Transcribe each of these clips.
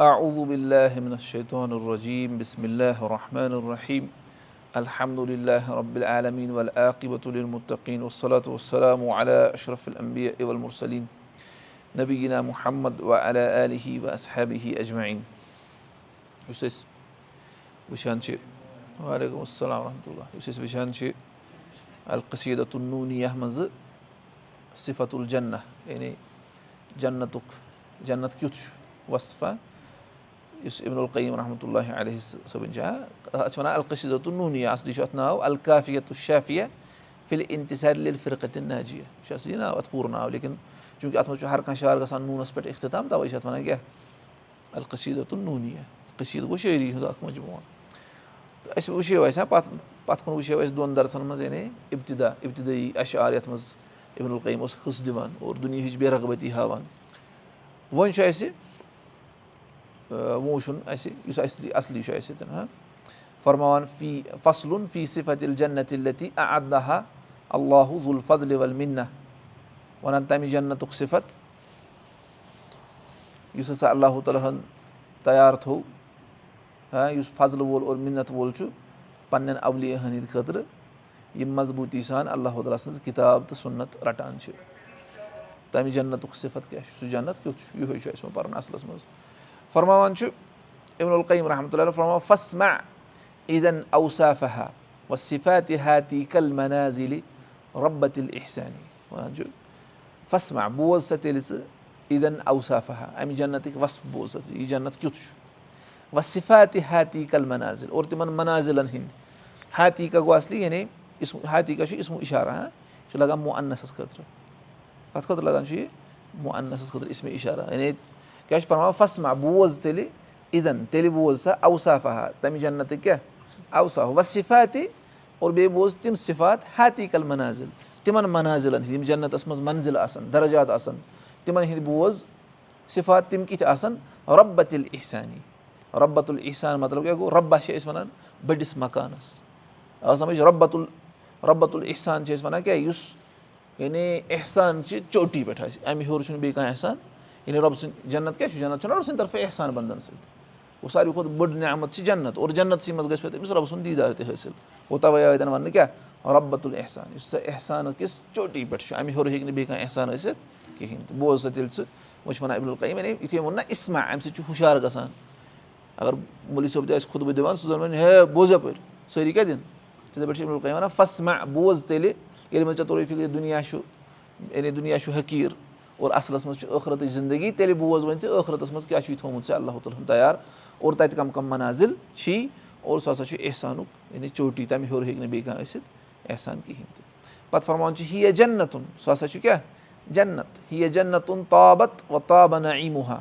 أعوذ بالله من الشيطان الرجيم بسم الله الرحمن الرحيم الحمد لله رب العالمين والعاقبة للمتقين والصلاة والسلام على أشرف الأنبياء والمرسلين نبينا محمد وعلى آله وأصحابه أجمعين أسۍ وٕچھان چھِ وعلیکُم السلام ورحمتہ اللہ یُس چھِ القصیٖدت النوٗنی یَتھ منٛزٕ صِفت الجنّہ یعنی جنتُک جنت کیُتھ چھُ یُس ابن القیٖم رحمتہ اللہ علیہ صٲبٕنۍ چھِ اَتھ چھِ وَنان القصیٖدت النوٗنی اَصلی چھُ اَتھ ناو الکافیت الشافیہ فِل اِنتِصال الفِرقت ناجیہ یہِ چھُ اَصلی ناو اَتھ پوٗرٕ ناو لیکِن چوٗنٛکہِ اَتھ منٛز چھُ ہر کانٛہہ شعر گژھان نوٗنَس پٮ۪ٹھ اختِتام تَوَے چھِ اَتھ وَنان کیٛاہ القصیٖدت النوٗنیہ قصیٖد گوٚو شٲعری ہُنٛد اکھ مجموٗعہ تہٕ اَسہِ وٕچھو اَسہِ ہا پَتہٕ پَتہٕ کُن وٕچھو اَسہِ دۄن درسَن منٛز یعنی اِبتِدا اِبتِدٲیی اَشعار یَتھ منٛز ابن القیٖم اوس حِصہٕ دِوان اور دُنہِچ بے رغبتی ہاوان وۄنۍ چھُ اَسہِ وٕچھُن اَسہِ یُس اَسہِ اَصلی چھُ اَسہِ فرماوان فی فصلُن فی صِفت الجنت التی اعدہ اللہُ ذُلفل ولمِنہ وَنان تَمہِ جنتُک صِفت یُس ہسا اللہُ تعالیٰ ہن تیار تھوٚو ہا یُس فضلہٕ وول اور مِنت وول چھُ پنٕنٮ۪ن اولِیا ہٕنٛدِ خٲطرٕ یِم مضبوٗطی سان اللہُ تعالیٰ سٕنٛز کِتاب تہٕ سُنت رَٹان چھِ تَمہِ جنتُک صِفت کیاہ چھُ سُہ جنت کیُتھ چھُ یِہوے چھُ اَسہِ وۄنۍ پَرُن اَصلَس منٛز فرماوان چھُ ابن القیٖم رحمتہ اللہ فرماوان فسما عیٖدن اوصافا و صِفاتِ ہاتی کل منازِلِ رۄبت الحسانی وَنان چھُ فسما بوز سا تیٚلہِ ژٕ عیٖدن اوصافا اَمہِ جنتٕکۍ وصف بوز سا ژٕ یہِ جنت کیُتھ چھُ و صِفاتِ ہاتی کل منازِل اور تِمن منازِلن ہٕنٛدۍ ہاتیٖکا گوٚو اَصلی یعنی ہاتیٖکا چھُ اِسمو اِشارا ہا یہِ چھُ لگان مُنسس چھُ کیاہ چھُ فرماوان فسما بوز تیٚلہِ عیٖدن تیٚلہِ بوز سا اوصافا تَمہِ جنتٕکۍ کیاہ اوصاف و صِفاتِ اور بیٚیہِ بوز تِم صِفات ہاتی کل منازِل تِمن منازِلن. ہٕنٛدۍ یِم جنتس منٛز منزِل آسان درجات آسان تِمن ہٕنٛدۍ بوز صِفات تِم کِتھ آسان رۄبت الحسانی رۄبت الحسان مطلب کیاہ گوٚو رۄبا چھِ أسۍ وَنان بٔڑِس مکانس یعنی احسان احسان رۄبہٕ سٕنٛدۍ جنت کیاہ چھُ؟ جنت چھُنہ رۄبہٕ سٕنٛدِ طرفہٕ احسان بنٛدن سۭتۍ۔ گوٚو ساروی کھۄتہٕ بٔڑ نعمت چھِ جنت۔ اور جنتسٕے منٛز گژھِ پَتہٕ أمِس رۄبہٕ سُنٛد دیٖدار تہِ حٲصِل۔ گوٚو تَوے تَن وَننہٕ کیاہ؟ رۄبت الحسان یُس سۄ احسان کِس چوٹی پٮ۪ٹھ چھُ اَمہِ ہیوٚر ہیٚکہِ نہٕ بیٚیہِ کانٛہہ احسان ٲسِتھ کِہینۍ تہِ۔ بوز سا تیٚلہِ ژٕ وۄنۍ چھِ وَنان عبدل القیٖم یعنی یِتھُے ووٚن نہ اِسما اَمہِ سۭتۍ چھُ ہُشار گژھان۔ اَگر مولوی صٲب تہِ آسہِ خُطبہٕ دِوان سُہ زَن وَنہِ ہے بوز یَپٲرۍ سٲری کیاہ دِنۍ تِتھٕے پٲٹھۍ چھِ القیٖم وَنان فسما بوز تیٚلہِ ییٚلہِ وۄنۍ ژےٚ توٚرُے فِکرِ دُنیا چھُ یعنی دُنیا چھُ حقیٖر اور اَصلَس منٛز چھُ ٲخرتٕچ زندگی تیٚلہِ بوز وۄنۍ ژےٚ ٲخرتَس منٛز کیاہ چھُے تھومُت ژےٚ اللہ تعالیٰ ہن تَیار۔ اور تَتہِ کَم کَم مَنازِل چھی۔ اور سُہ ہسا چھُ احسانُک یعنی چوٹی تَمہِ ہیوٚر ہیٚکہِ نہٕ بیٚیہِ کانٛہہ ٲسِتھ احسان کِہینۍ تہِ پَتہٕ فرماوان چھُ ہِیا جنتُن سُہ ہسا چھُ کیاہ جنت۔ ہِیا جنتُن تابت و تابہ نہ ایٖمُہا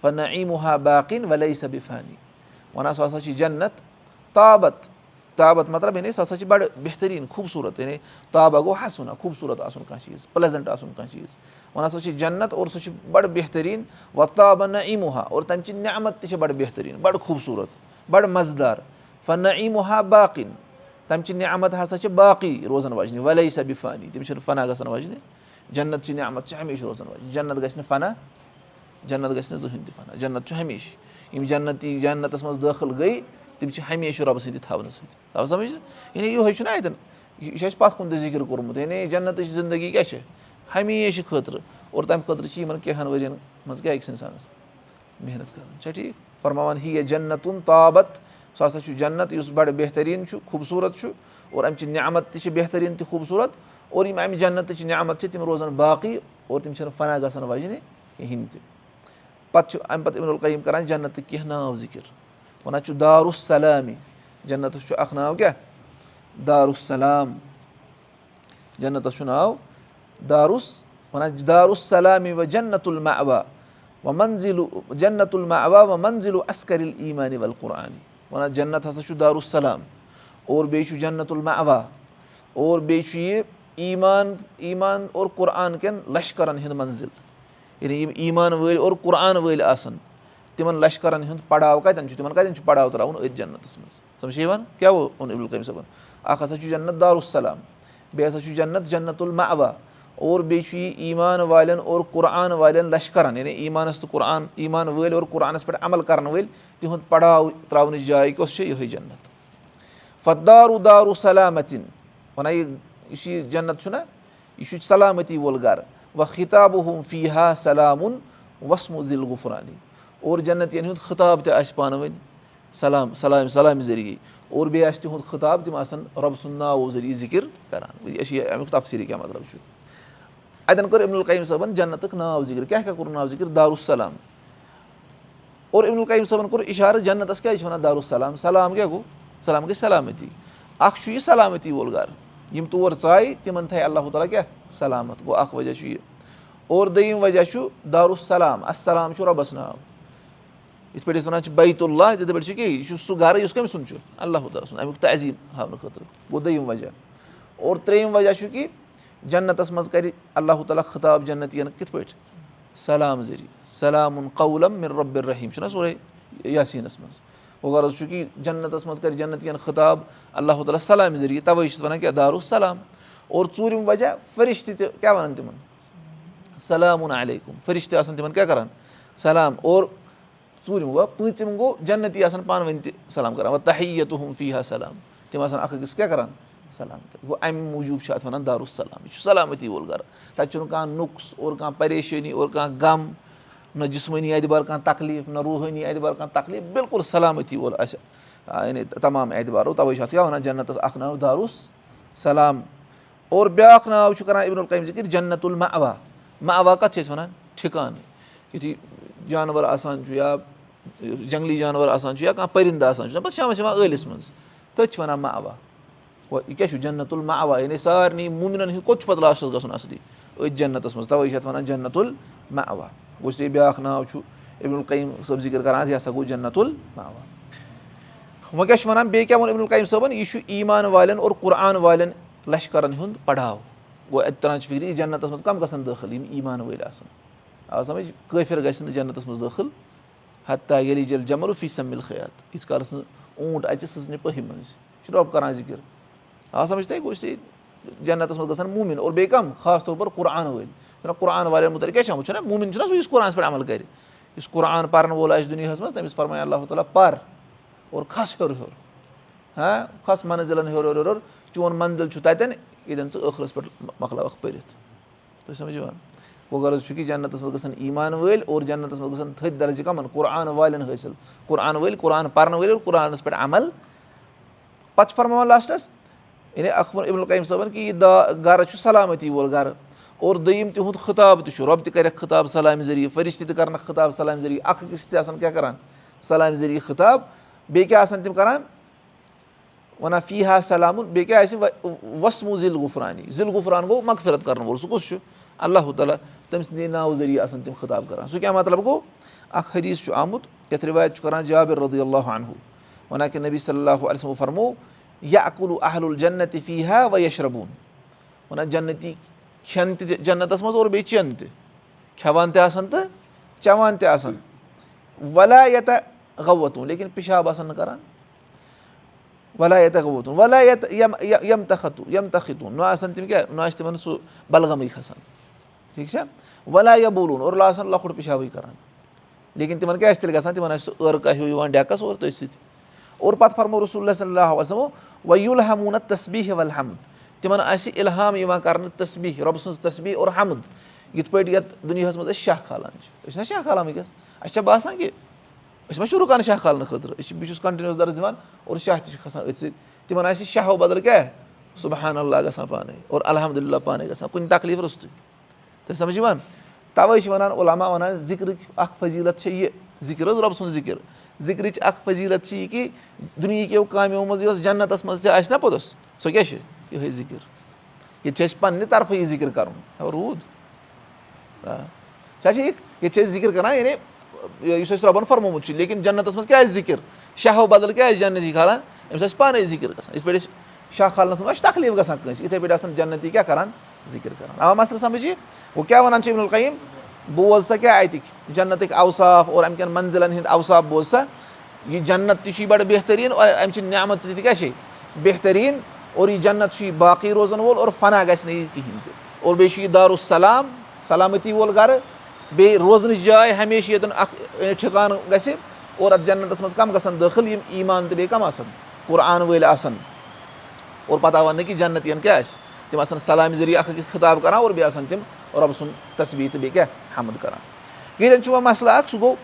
فنہ ایٖمُہا باقٕنۍ وَلے وَنان سُہ ہسا چھِ جنت تابت تابت مطلب یعنی سُہ ہسا چھِ بَڑٕ بہتریٖن خوٗبصوٗرت یعنی تابہ گوٚو حسُن خوٗبصوٗرت آسُن کانٛہہ چیٖز پٕلیزنٹ آسُن کانٛہہ چیٖز. وَنان سا چھِ جنت اور سُہ چھِ بَڑٕ بہتریٖن وۄتابہ نہ ایٖمُہا اور تَمہِ چہِ نعمت تہِ چھِ بَڑٕ بہتریٖن بَڑٕ خوٗبصوٗرت بَڑٕ مَزٕدار. فنہ ایٖمُہا باقٕنۍ تَمہِ چہِ نعمت ہسا چھِ باقٕے روزان وجنہِ وَلے سا بِفانی تِم چھِنہٕ فنا گژھان وجنہِ جنت چہِ نعمت چھِ ہمیشہِ روزان وجنہِ جنت گژھِ نہٕ فنا جنت گژھِ نہٕ زٕہٕنۍ تہِ فنا. جنت چھُ ہمیشہِ یِم جنتی جنتس منٛز دٲخل گٔے تِم چھِ ہمیشہِ رۄبہٕ سٕنٛدِ تھاونہٕ سۭتۍ. تَوے سَمجھ یعنی یِہوے چھُنہ اَتٮ۪ن یہِ چھُ اَسہِ پَتھ کُن تہِ ذِکِر کوٚرمُت یعنی جنتٕچ زندگی کیاہ چھِ؟ ہمیشہِ خٲطرٕ اور تَمہِ خٲطرٕ چھِ یِمن کینٛہہ ہن ؤرین منٛز کیاہ أکِس اِنسانَس محنت کَرٕنۍ؟ چھا ٹھیٖک؟ فرماوان ہِیا جنتُن تابت سُہ ہسا چھُ جنت یُس بَڑٕ بہتریٖن چھُ خوٗبصوٗرت چھُ اور اَمہِ چہِ نعمت تہِ چھِ بہتریٖن تہِ خوٗبصوٗرت اور یِم اَمہِ جنتٕچ نعمت چھِ تِم روزان باقٕے اور تِم چھِنہٕ فنا گژھان وجنہِ کِہینۍ تہِ۔ پَتہٕ چھُ اَمہِ پَتہٕ القیٖم کران جنتٕکۍ کینٛہہ ناو ذِکِر وَنان چھُ دارُسلامی جنتَس چھُ اکھ ناو کیاہ دارُسلام جنتَس چھُ ناو دارُس وَنان دارُسلامی و جنت المعوا و منزِل جنت المعوا و منزِل اسکر ایٖمانِ ول قرآنِ وَنان جنت ہسا چھُ دارُسلام اور بیٚیہِ چھُ جنت المعوا اور بیٚیہِ چھُ یہِ ایٖمان ایٖمان اور قرآن کٮ۪ن لشکرن ہُنٛد منزِل یعنی یِم ایٖمان وٲلۍ اور قرآن وٲلۍ آسان تِمن لشکرن ہُنٛد پڑاو کَتٮ۪ن چھُ؟ تِمن کَتٮ۪ن چھُ پڑاو تراوُن أتھۍ جنتس منٛز۔ سَمجھ یِوان؟ کیاہ ووٚن عبدالقیٖم صٲبن؟ اکھ ہسا چھُ جنت دارُسلام بیٚیہِ ہسا چھُ جنت جنت المعوا اور بیٚیہِ چھُ یہِ ایٖمان والٮ۪ن اور قرآن والٮ۪ن لشکَرَن یعنی ایٖمانَس تہٕ قرآن ایٖمان وٲلۍ اور قرآنَس پٮ۪ٹھ عمل کَرَن وٲلۍ تِہُنٛد پڑاو ترٛاونٕچ جاے کۄس چھےٚ یِہوٚے جنت۔ فدارُ دارُ سلامتِن وَنان یہِ یُس یہِ جنت چھُنہ یہِ چھُ سلامتی وول گرٕ وَ خِتابہٕ ہُم فی ہا سلامُن وسمُ دِل غُفرانی اور جنتِین ہُنٛد خطاب تہِ آسہِ پانہٕ ؤنۍ سلام سلام سلامہِ ذٔریعے اور بیٚیہِ آسہِ تِہُنٛد خطاب تِم آسَن رۄبہٕ سُنٛد ناوو ذٔریعہٕ ذِکِر کَران چھِ یہِ اَمیُک تفصیٖلی کیٛاہ مطلب چھُ اَتٮ۪ن کٔر عبدُل القیٖم صٲبَن جنتُک ناو ذِکِر کیٛاہ کیٛاہ کوٚر ناو ذِکِر دارُالسلام اور عبدُل القیٖم صٲبَن کوٚر اِشارٕ جنتَس کیٛازِ چھِ وَنان دارُالسلام سلام کیٛاہ گوٚو سلام گٔے سلامتی اَکھ چھُ یہِ سلامتی وول گرٕ یِم تور ژایہِ تِمن تھایہِ اللہ تعالیٰ کیٛاہ سلامت گوٚو اکھ وجہ چھُ یہِ اور دوٚیِم وجہ چھُ دارُالسلام اَسلام چھُ رۄبَس ناو یِتھ پٲٹھۍ أسۍ وَنان چھِ بیت اللہ تِتھَے پٲٹھۍ چھُ کیٛاہ یہِ چھُ سُہ گرٕ یُس کٔمۍ سُنٛد چھُ اللہ تعالیٰ سُنٛد اَمیُک تعظیٖم ہاونہٕ خٲطرٕ گوٚو دوٚیِم وجہ اور ترٛیٚیِم وجہ چھُ کہِ جنتَس منٛز کَرِ اللہ تعالیٰ خطاب جنتِین کِتھ پٲٹھۍ سلام ذٔریعہٕ سلامُن قولم مِر رۄبِر رحیٖم چھُنہ سورُے یاسیٖنَس منٛز گوٚو غرض چھُ کہِ جنتَس منٛز کَرِ جنتِین خطاب اللہ تعالیٰ سلامہِ ذٔریعہٕ تَوَے چھِس وَنان کیٛاہ دارُالسلام اور ژوٗرِم وجہ فرِشتہٕ تہِ کیٛاہ وَنان تِمن سلامُن علیکُم ژوٗرِم گوٚو پوٗژِم گوٚو جنتی آسان پانہٕ ؤنۍ تہِ سلام کران وۄنۍ تحیت ہُم فی ہا سلام تِم آسان اکھ أکِس کیٛاہ کران سلام گوٚو اَمہِ موٗجوٗب چھِ اَتھ وَنان دارُالسلام یہِ چھُ سلامتی وول گرٕ تَتہِ چھُنہٕ کانٛہہ نۄقُس اور کانٛہہ پریشٲنی اور کانٛہہ غم نہ جِسمٲنی اعتبار کانٛہہ تکلیٖف نہ روٗحٲنی اعتبار کانٛہہ تکلیٖف بِلکُل سلامتی وول آسہِ یعنی تمام اعتبارو تَوَے چھُ اَتھ کیٛاہ وَنان جنتَس اکھ ناو دارُالسلام اور بیٛاکھ ناو چھُ کران اِبن القیٖم ذِکِر جنت المعوا معوا کَتھ چھِ أسۍ وَنان ٹھِکانہٕ یُتھُے جانوَر آسان چھُ یا جنٛگلی جانوَر آسان چھُ یا کانٛہہ پٔرِندٕ آسان چھُ پَتہٕ شامَس یِوان ٲلِس منٛز. تٔتھۍ چھِ وَنان معوا گوٚو یہِ کیٛاہ چھُ جنت المعوا یعنی سارنٕے موٗمِنَن ہُنٛد کوٚت چھُ پَتہٕ لاسٹَس گژھُن اَصلی أتھۍ جنتَس منٛز. تَوَے چھِ اَتھ وَنان جنت المعوا گوٚو اس لیے بیٛاکھ ناو چھُ اِبن القیٖم صٲب ذِکِر کَران یہِ ہسا گوٚو جنت المعوا وۄنۍ کیٛاہ چھُ وَنان بیٚیہِ کیٛاہ ووٚن اِبن القیٖم صٲبَن یہِ چھُ ایٖمان والٮ۪ن اور قرآن والٮ۪ن لَشکَرَن ہُنٛد پَڑاو گوٚو اَتہِ تران چھِ فِکرِ یہِ جنتَس منٛز کَم گژھن دٲخِل یِم ایٖمان وٲلۍ آسان آ سَمٕجھ کٲفِر گژھِ نہٕ جنتَس منٛز دٲخِل ہتا ییٚلہِ جل جمل فی سَمِل خیات ییٖتِس کالَس نہٕ اوٗنٛٹ اَژِ سٕژنہِ پٔہہِ منٛز. یہِ چھُ رۄب کَران ذِکِر آ سَمٕجھ تۄہہِ جنتَس منٛز گژھن موٗمِن اور بیٚیہِ کَم خاص طور پر قرآن وٲلۍ قرآن والٮ۪ن مُتعلِق کیٛاہ چھُ آمُت چھُنہ موٗمِن چھُنہ سُہ یُس قرآنَس پٮ۪ٹھ عمل کَرِ یُس قرآن پَرن وول آسہِ دُنیاہَس منٛز تٔمِس فرماے اللہ تعالیٰ پَر اور کھس ہیوٚر ہیوٚر ہاں؟ کھس مَنزِلَن ہیوٚر ہیوٚر ہیوٚر چون منزِل چھُ تَتٮ۪ن ییٚتٮ۪ن ژٕ ٲخرَس پٮ۪ٹھ مۄکلاوَکھ پٔرِتھ گوٚو غرض چھُ کہِ جنتَس منٛز گژھن ایٖمان وٲلۍ اور جنتَس منٛز گژھن تھٔدۍ درجہِ کَمَن قرآن والٮ۪ن حٲصِل قرآن وٲلۍ قرآن پَرن وٲلۍ اور قرآنَس پٮ۪ٹھ عمل پَتہٕ چھُ فرماوان لاسٹَس یعنی اکھ عبدُل القیٖم صٲبَن کہِ یہِ دا گرٕ چھُ سلامتی وول گرٕ اور دوٚیِم تِہُنٛد خطاب تہِ چھُ رۄب تہِ کَرٮ۪کھ خطاب سلامہِ ذٔریعہٕ فرِش تہِ کَرنَکھ خطاب سلامہِ ذٔریعہٕ اکھ أکِس تہِ آسان کیٛاہ کَران سلامہِ ذٔریعہٕ خطاب. بیٚیہِ کیٛاہ آسان تِم کَران وَنان فی ہا سلامُن بیٚیہِ کیٛاہ آسہِ وسمو ذِل غُفرانی ذِل غُفران گوٚو مغفرت کَرَن وول سُہ کُس چھُ اللہ تعالیٰ تٔمۍ سٕنٛدے ناوٕ ذٔریعہٕ آسان تِم خطاب کَران سُہ کیٛاہ مطلب گوٚو اکھ حدیٖث چھُ آمُت یَتھ رِوایت چھُ کَران جابِر رضی اللہ انہُ وَنان کہِ نبی صلی اللہُ علیہ فرمو یا اکُلوٗ اہل الجنتِ فی ہا وَ یشربوٗن وَنان جنتی کھٮ۪ن تہِ جنتَس منٛز اور بیٚیہِ چٮ۪ن تہِ کھٮ۪وان تہِ آسان تہٕ چٮ۪وان تہِ آسان وَلا ییٚتہِ غوتوٗن لیکِن پِشاب آسان نہٕ کَران وَلا ییٚتہِ غوتوٗن وَلا ییٚتہِ یِم تختوٗ یِم تختوٗن نہ آسان تِم کیٛاہ نہ آسہِ تِمَن سُہ بلغمٕے کھَسان ٹھیٖک چھا؟ وَلا یا بولوٗن اور آسان لۄکُٹ پِشابٕے کَران لیکِن تِمَن کیٛاہ آسہِ تیٚلہِ گژھان تِمَن آسہِ سُہ ٲرکا ہیوٗ یِوان ڈٮ۪کَس اور تٔتھۍ سۭتۍ اور پَتہٕ فرمو رسول صلی اللہ وسلمو ویوٗل ہموٗنہ تصبیٖح وَلحمد تِمَن آسہِ اِلحام یِوان کَرنہٕ تصبیٖح رۄبہٕ سٕنٛز تصبیٖح اور حمد. یِتھ پٲٹھۍ یَتھ دُنیاہَس منٛز أسۍ شاہ کھالان چھِ. أسۍ شاہ أسۍ ما چھِ رُکان شاہ کھالنہٕ خٲطرٕ أسۍ چھِ بہٕ چھُس کَنٹِنیوٗس درٕز دِوان اور شاہ تہِ چھُ کھَسان أتھۍ سۭتۍ تِمَن آسہِ شاہو بَدل کیٛاہ صُبحان اللہ گژھان پانَے اور الحمدُاللہ پانَے گژھان کُنہِ تکلیٖف روٚستُے تُہۍ سَمجھ یِوان تَوَے چھِ وَنان علاما وَنان ذِکرٕچ اَکھ فٔضیٖلت چھےٚ یہِ ذِکِر حظ رۄبہٕ سُنٛد ذِکِر ذِکرٕچ اَکھ فٔضیٖلت چھِ یہِ کہِ دُنہِکیو کامیو منٛز یۄس جنتَس منٛز تہِ آسہِ نہ پوٚتُس سۄ کیٛاہ چھِ یِہوٚے ذِکِر ییٚتہِ چھِ اَسہِ پنٛنہِ طرفہٕ یہِ ذِکِر کَرُن روٗد چھا ٹھیٖک ییٚتہِ چھِ أسۍ ذِکِر کَران یعنی یُس اَسہِ رۄبَن فرمومُت چھُ لیکِن جنتَس منٛز کیٛاہ آسہِ ذِکِر؟ شاہو بَدل کیٛاہ آسہِ جنتی کھالان؟ أمِس آسہِ پانَے ذِکِر گژھان۔ یِتھ پٲٹھۍ أسۍ شاہ کھالنَس منٛز چھِ تکلیٖف گژھان کٲنٛسہِ یِتھَے پٲٹھۍ آسان جنتی کیٛاہ کَران؟ ذِکِر کَران۔ آ مَسلہٕ سَمٕجھ یہِ گوٚو کیٛاہ وَنان چھِ اِمُلقیٖم بوز سا کیٛاہ اَتِکۍ؟ جنتٕکۍ اوصاف اور اَمہِ کٮ۪ن مَنزِلَن ہِنٛدۍ اوصاف بوز سا۔ یہِ جنت تہِ چھُے بَڑٕ بہتریٖن اور اَمہِ چہِ نعمت تہِ کیٛاہ چھے بہتریٖن اور یہِ جنت چھُے باقٕے روزَن وول اور فنا گژھِ نہٕ یہِ کِہیٖنۍ تہِ۔ اور بیٚیہِ چھُ یہِ دارُالسلام سلامتی وول گرٕ بیٚیہِ روزنٕچ جاے ہمیشہٕ ییٚتٮ۪ن اکھ ٹھِکانہٕ گژھِ اور اَتھ جنتَس منٛز کَم گژھن دٲخٕل یِم ایٖمان تہٕ بیٚیہِ کَم آسان قرآن وٲلۍ آسان اور پَتہٕ وَننہٕ کہِ جنت یَن کیاہ آسہِ تِم آسان سلامہِ ذٔریعہِ اکھ أکِس خطاب کران اور بیٚیہِ آسان تِم رۄبہٕ سُنٛد تصویٖر تہٕ بیٚیہِ کیاہ حمد کران ییٚتٮ۪ن چھُ وۄنۍ مسلہٕ اکھ سُہ گوٚو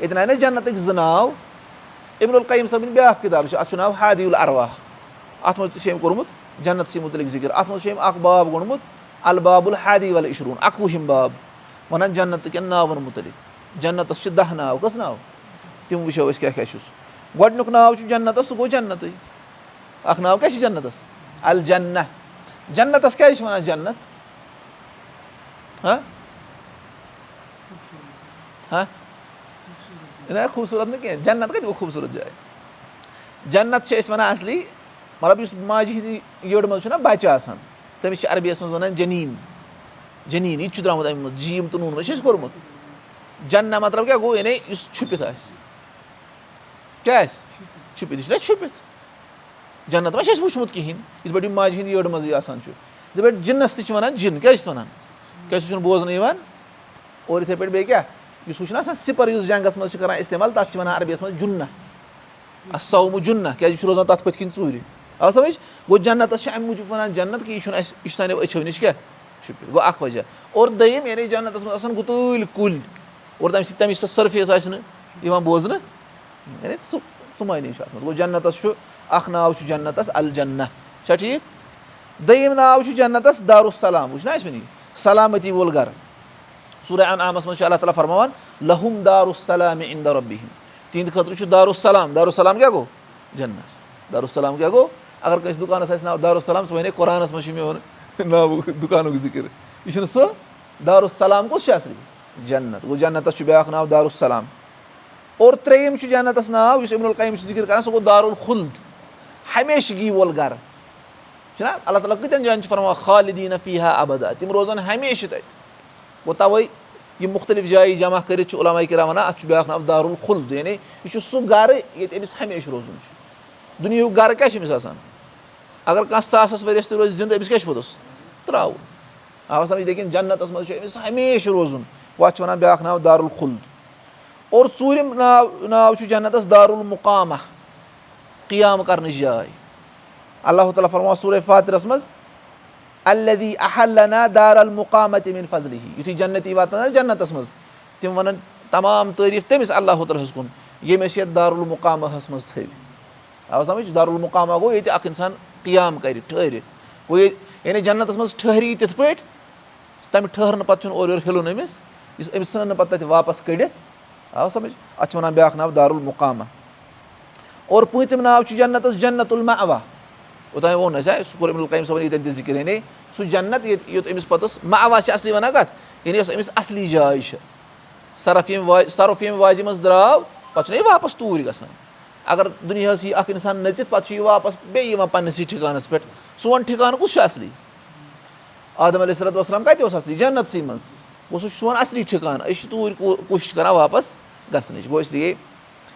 ییٚتٮ۪ن آیہِ نہ جنتٕکۍ زٕ ناو اِبن القیٖم صٲبٕنۍ بیاکھ کِتاب چھِ اَتھ چھُ ناو ہادی الروا اَتھ منٛز تہِ چھُ أمۍ کوٚرمُت جنتسٕے مُتعلِق ذِکِر. اَتھ منٛز چھُ أمۍ اکھ باب گوٚنمُت الباب الحادی ول اِشروٗن اَکوُہِم باب وَنان جنت کٮ۪ن ناوَن مُتعلِق جنتَس چھِ دہ ناو کٔژ ناو تِم وٕچھو أسۍ کیاہ کیاہ چھُس گۄڈٕنیُک ناو چھُ جنتَس سُہ گوٚو جنتٕے اکھ ناو کیاہ چھُ جنتَس الجنہ جنتَس کیازِ چھِ وَنان جنت خوٗبصوٗرت نہٕ کینٛہہ جنت کَتہِ گوٚو خوٗبصوٗرت جاے جنت چھِ أسۍ وَنان اَصلی مطلب یُس ماجہِ ہِنٛدِ یٔڈ منٛز چھُنہ بَچہِ آسان تٔمِس چھِ عربِیَس منٛز وَنان جٔنیٖن جٔنیٖن یہِ تہِ چھُ درٛامُت اَمہِ منٛز جیٖم تہٕ نوٗن منٛز چھِ اَسہِ کوٚرمُت جنہ مطلب کیاہ گوٚو یعنی یُس چھُپِتھ آسہِ کیاہ آسہِ چھُپِتھ یہِ چھُنہ چھُپِتھ جنت ما چھِ اَسہِ وٕچھمُت کِہینۍ یِتھ پٲٹھۍ ماجہِ ہِنٛدِ یٔڈ منٛزٕے آسان چھُ جِنَس تہِ چھِ وَنان جِن. کیازِ چھِس وَنان کیازِ سُہ چھُنہٕ بوزنہٕ یِوان اور یِتھٕے پٲٹھۍ کیاہ یُس ہُہ چھُنہ آسان سِپَر یُس جنٛگَس منٛز چھِ کَران اِستعمال تَتھ چھِ وَنان عربِیَس منٛز جُنہ اَسومہٕ جُنہ کیازِ یہِ چھُ روزان تَتھ پٔتھۍ کِنۍ ژوٗرِ آو سَمٕجھ گوٚو جنتَس چھِ اَمہِ موٗجوٗب وَنان جنت کہِ یہِ چھُنہٕ اَسہِ یہِ چھُ سانیو أچھو نِش کیاہ چھُپِتھ گوٚو اکھ وجہ اور دوٚیِم یعنی جنتَس منٛز آسان گُتۭلۍ کُلۍ اور تَمہِ سۭتۍ تَمِچ سۄ سٔرفیس آسہِ نہٕ یِوان بوزنہٕ چھُ اَتھ منٛز گوٚو جنتَس چھُ اکھ ناو چھُ جنتَس الجنہ چھا ٹھیٖک دوٚیِم ناو چھُ جنتَس دارُالسلام وٕچھ نہ اَسہِ وٕنی سلامتی وول گرٕ ژوٗرے انعامَس منٛز چھُ اللہ تعالیٰ فرماوان لہُم دارُالسلام اِندا رۄبِہِم تِہِنٛدِ خٲطرٕ چھُ دارُالسلام دارُالسلام کیاہ گوٚو جنت دارُالسلام کیاہ گوٚو اگر کٲنٛسہِ دُکانَس آسہِ ناو دارُالسلام سُہ وَنے قۄرانَس منٛز چھُ میون دارُالسلام کُس چھُ جنت گوٚو جنتَس چھُ بیاکھ ناو دارُالسلام اور ترٛیٚیِم چھُ جنتَس ناو یُس القیٖم چھُ ذِکِر کران سُہ گوٚو دارُالخُلد ہمیشگی وول گرٕ چھُنہ اللہ تعالیٰ کۭتٮ۪ن جایَن چھُ فرماوان خالدیٖن فیٖحا اَبدا تِم روزان ہمیشہِ تَتہِ گوٚو تَوَے یِم مُختٔلِف جایہِ جمع کٔرِتھ چھُ علاما کِرا وَنان اَتھ چھُ بیٛاکھ ناو دارُالخُلد یعنی یہِ چھُ سُہ گرٕ ییٚتہِ أمِس ہمیشہِ روزُن چھُ دُنیہُک گرٕ کیاہ چھُ أمِس آسان اگر کانٛہہ ساسَس ؤرِیَس تہِ روزِ زِندٕ أمِس کیاہ چھُ پوٚتُس ترٛاوُن آ سَمجھ لیکِن جنتَس منٛز چھُ أمِس ہمیشہِ روزُن گوٚو اَتھ چھِ وَنان بیٛاکھ ناو دارُالخُلد اور ژوٗرِم ناو ناو چھُ جنتَس دارُالمُقامہ قیام کَرنٕچ جاے اللہ تعالیٰ فرماو سورے فاتِرَس منٛز الدی احلنا دار المُقامہ تِمن فضلہِ ہی یِتھُے جنتی واتان آسہِ جنتَس منٛز تِم وَنان تمام تعٲریٖف تٔمِس اللہ ہَس کُن ییٚمۍ أسۍ یَتھ دارالمُقامہَس منٛز تھٲوِ آ سَمٕجھ دارالمُقامہ گوٚو ییٚتہِ اکھ اِنسان قیام کَرِ ٹھٔہرِ گوٚو ییٚتہِ یعنی جنتَس منٛز ٹھٔہری یہِ تِتھ پٲٹھۍ تَمہِ ٹھٔہرنہٕ پَتہٕ چھُنہٕ اورٕ یورٕ ہِلُن أمِس یُس أمِس ژھٕنن نہٕ پَتہٕ تَتہِ واپَس کٔڑِتھ آ سَمٕجھ؟ اَتھ چھِ وَنان بیٛاکھ ناو دارالمُقامہ اور پوٗژِم ناو چھُ جنتَس جنت الما اوا اوٚتانۍ ووٚن اَسہِ سُہ کوٚر کامہِ صٲبَن ییٚتٮ۪ن تہِ ذِکِر یعنی سُہ جنت ییٚتہِ یوٚت أمِس پَتہٕ ما اوا چھِ اَصلی وَنان کَتھ؟ یعنی یۄس أمِس اَصلی جاے چھِ۔ سرف ییٚمہِ واجہِ سرف ییٚمہِ واجہِ منٛز درٛاو پَتہٕ چھُنہ یہِ واپَس توٗرۍ گژھان اگر دُنیاہَس یی اکھ اِنسان نٔژِتھ پَتہٕ چھُ یہِ واپَس بیٚیہِ یِوان پَننِسٕے ٹھِکانَس پٮ۪ٹھ سون ٹھِکانہٕ کُس چھُ اَصلی عادم علیہ صلات وسلام کَتہِ اوس اَصلی جنتسٕے منٛز گوٚو سُہ سون اَصلی ٹھِکانہٕ أسۍ چھِ توٗرۍ کوٗشِش کران واپَس گژھنٕچ گوٚو اِسلیے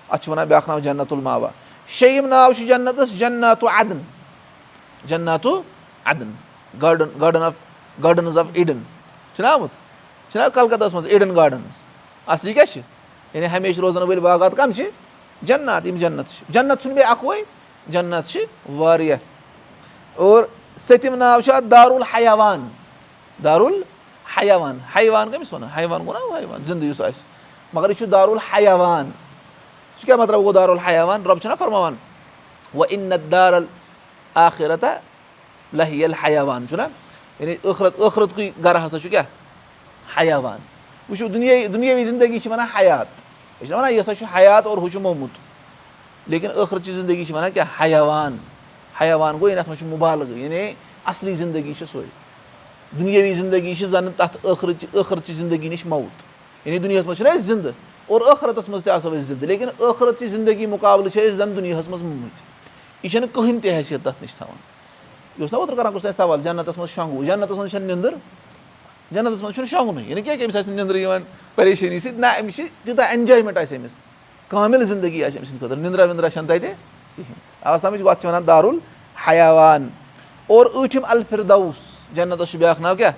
اَتھ چھُ وَنان بیاکھ ناو جنت الماوا شیٚیِم ناو چھُ جنتَس عدن garden garden of gardens of Eden چھُنہ آمُت چھُنہ کَلکَتاہَس منٛز اِڈن گاڈنٕز اَصلی کیاہ چھِ یعنی ہمیشہِ روزان وٲلۍ باغات کَم چھِ جنات یِم جنت چھِ جنت چھُنہٕ بیٚیہِ اَکوے جنت چھِ واریاہ اور سٔتِم ناو چھُ اَتھ دارُالحیاوان دارُالحیاوان حیوان کٔمِس وَنان حیوان گوٚو نہ حیوان زِندٕ یُس آسہِ مگر یہِ چھُ دارُالحیاوان سُہ کیاہ مطلب گوٚو دارُالحیاوان رۄب چھُنہ فرماوان؟ وَ اِنت دارل آخرتا لہی الحیاوان چھُنہ یعنی ٲخرت ٲخرتکُے گرٕ ہسا چھُ کیاہ حیاوان وٕچھِو دُنیا دُنیٲوی زندگی چھِ وَنان حیات أسۍ چھِنہ وَنان یہِ ہسا چھُ حیات اور ہُہ چھُ مومُت لیکِن ٲخرت چہِ زندگی چھِ وَنان کیاہ حیاوان حیاوان گوٚو یعنی اَتھ منٛز چھُ مُبالہٕ یعنی اَصلی زندگی چھِ سۄے دُنیٲوی زندگی چھِ زَن تَتھ ٲخرٕچ ٲخرچہِ زندگی نِش موت یعنی دُنیاہَس منٛز چھِنہ أسۍ زِندٕ اور ٲخرَتَس منٛز تہِ آسو أسۍ زِندٕ لیکِن ٲخرتچہِ زندگی مُقابلہٕ چھِ أسۍ زَن دُنیاہَس منٛز موٗمٕتۍ یہِ چھَنہٕ کٕہٕنۍ تہِ حیثیت تَتھ نِش تھاوان یہِ اوس نہ اوترٕ کَران کُس تانۍ سوال جنتَس منٛز شۄنٛگوٕ جنتَس منٛز چھَنہٕ نیٚنٛدٕر جنتَس منٛز چھُنہٕ شۄنٛگنُے أمِس آسہِ نہٕ نیٚنٛدرٕ یِوان پریشٲنی سۭتۍ نہ أمِس چھِ تیوٗتاہ اٮ۪نجایمٮ۪نٛٹ آسہِ أمِس کامِل زندگی آسہِ أمۍ سٕنٛدِ خٲطرٕ نِندرا وِندرا چھَنہٕ تَتہِ کِہیٖنۍ آ سَمٕجھ اَتھ چھِ وَنان دارُل حیاوان اور ٲٹھِم الفِردوس جنتَس چھُ بیٛاکھ ناو کیٛاہ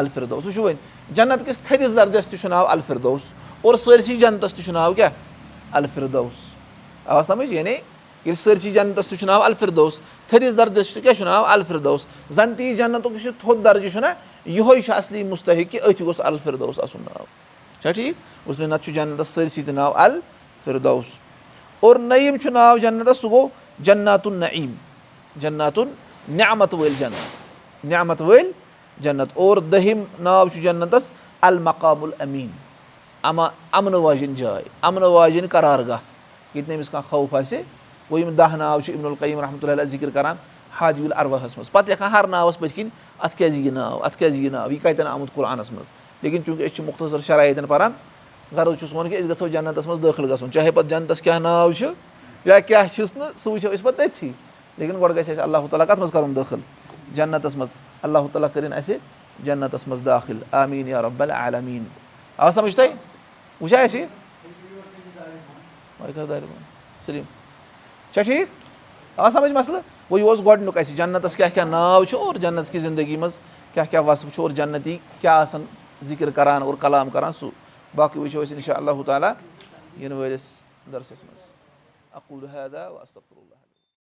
الفِردوس وٕچھِو وۄنۍ جنت کِس تھٔدِس دردَس تہِ چھُ ناو الفِردوس اور سٲرسٕے جنتَس تہِ چھُ ناو کیٛاہ الفِردوس آو سَمٕجھ یعنی ییٚلہِ سٲرسٕے جنتَس تہِ چھُ ناو الفِردوس تھٔدِس دردَس تہِ کیٛاہ چھُ ناو الفِردوس زَن تہِ یہِ جنتُک یہِ تھوٚد درجہِ چھُنہ یِہوے چھُ اَصلی مُستحق کہِ أتھۍ گوٚژھ الفِردوس آسُن ناو۔ چھا ٹھیٖک؟ نَتہٕ چھُ جنتَس سٲرسٕے تہِ ناو الفِردوس۔ اور نعیٖم چھُ ناو جنتَس سُہ گوٚو جناتُن نعیٖم جناتُن نعمت وٲلۍ جنت۔ نعمت وٲلۍ جنت۔ اور دٔہِم ناو چھُ جنتَس المقام المیٖن اما اَمنہٕ واجیٚنۍ جاے اَمنہٕ واجیٚنۍ قرار گاہ ییٚتہِ نہٕ أمِس کانٛہہ خوف آسہِ۔ گوٚو یِم دَہ ناو چھِ اِبن القیٖم رحمتُہ اللہ ذِکِر کَران حاجوٗل اَرواہَس منٛز پَتہٕ لیکھان ہر ناوَس پٔتھۍ کِنۍ اَتھ کیٛازِ یہِ ناو اَتھ کیٛازِ یہِ ناو. یہِ کَتٮ۪ن آمُت قرآنَس منٛز لیکِن چوٗنٛکہِ أسۍ چھِ مُختصر شرایتَن پَران غرض چھُ سون کہِ أسۍ گژھو جنتَس منٛز دٲخِل گژھُن چاہے پَتہٕ جنتَس کیٛاہ ناو چھُ یا کیٛاہ چھُس نہٕ سُہ وٕچھو أسۍ پَتہٕ تٔتھی لیکِن گۄڈٕ گژھِ اَسہِ اللہ تعالیٰ کَتھ منٛز کَرُن دٲخِل جنتَس منٛز اللہ تعالیٰ کٔرِنۍ اَسہِ جنتَس منٛز داخِل. آمیٖن رۄب العالمیٖن. آ سَمٕجھ تۄہہِ وٕچھا اَسہِ سلیٖم. چھا ٹھیٖک آ سَمٕجھ مَسلہٕ گوٚو یہِ اوس گۄڈٕنیُک اَسہِ جنتَس کیٛاہ کیٛاہ ناو چھُ اور جنت کہِ زندگی منٛز کیٛاہ کیٛاہ وَسف چھُ اور جنتی کیٛاہ آسان ذِکِر کَران اور کلام کَران سُہ باقٕے وٕچھو أسۍ اِنشاء اللہ تعالیٰ یِنہٕ وٲلِس دَرسَس منٛز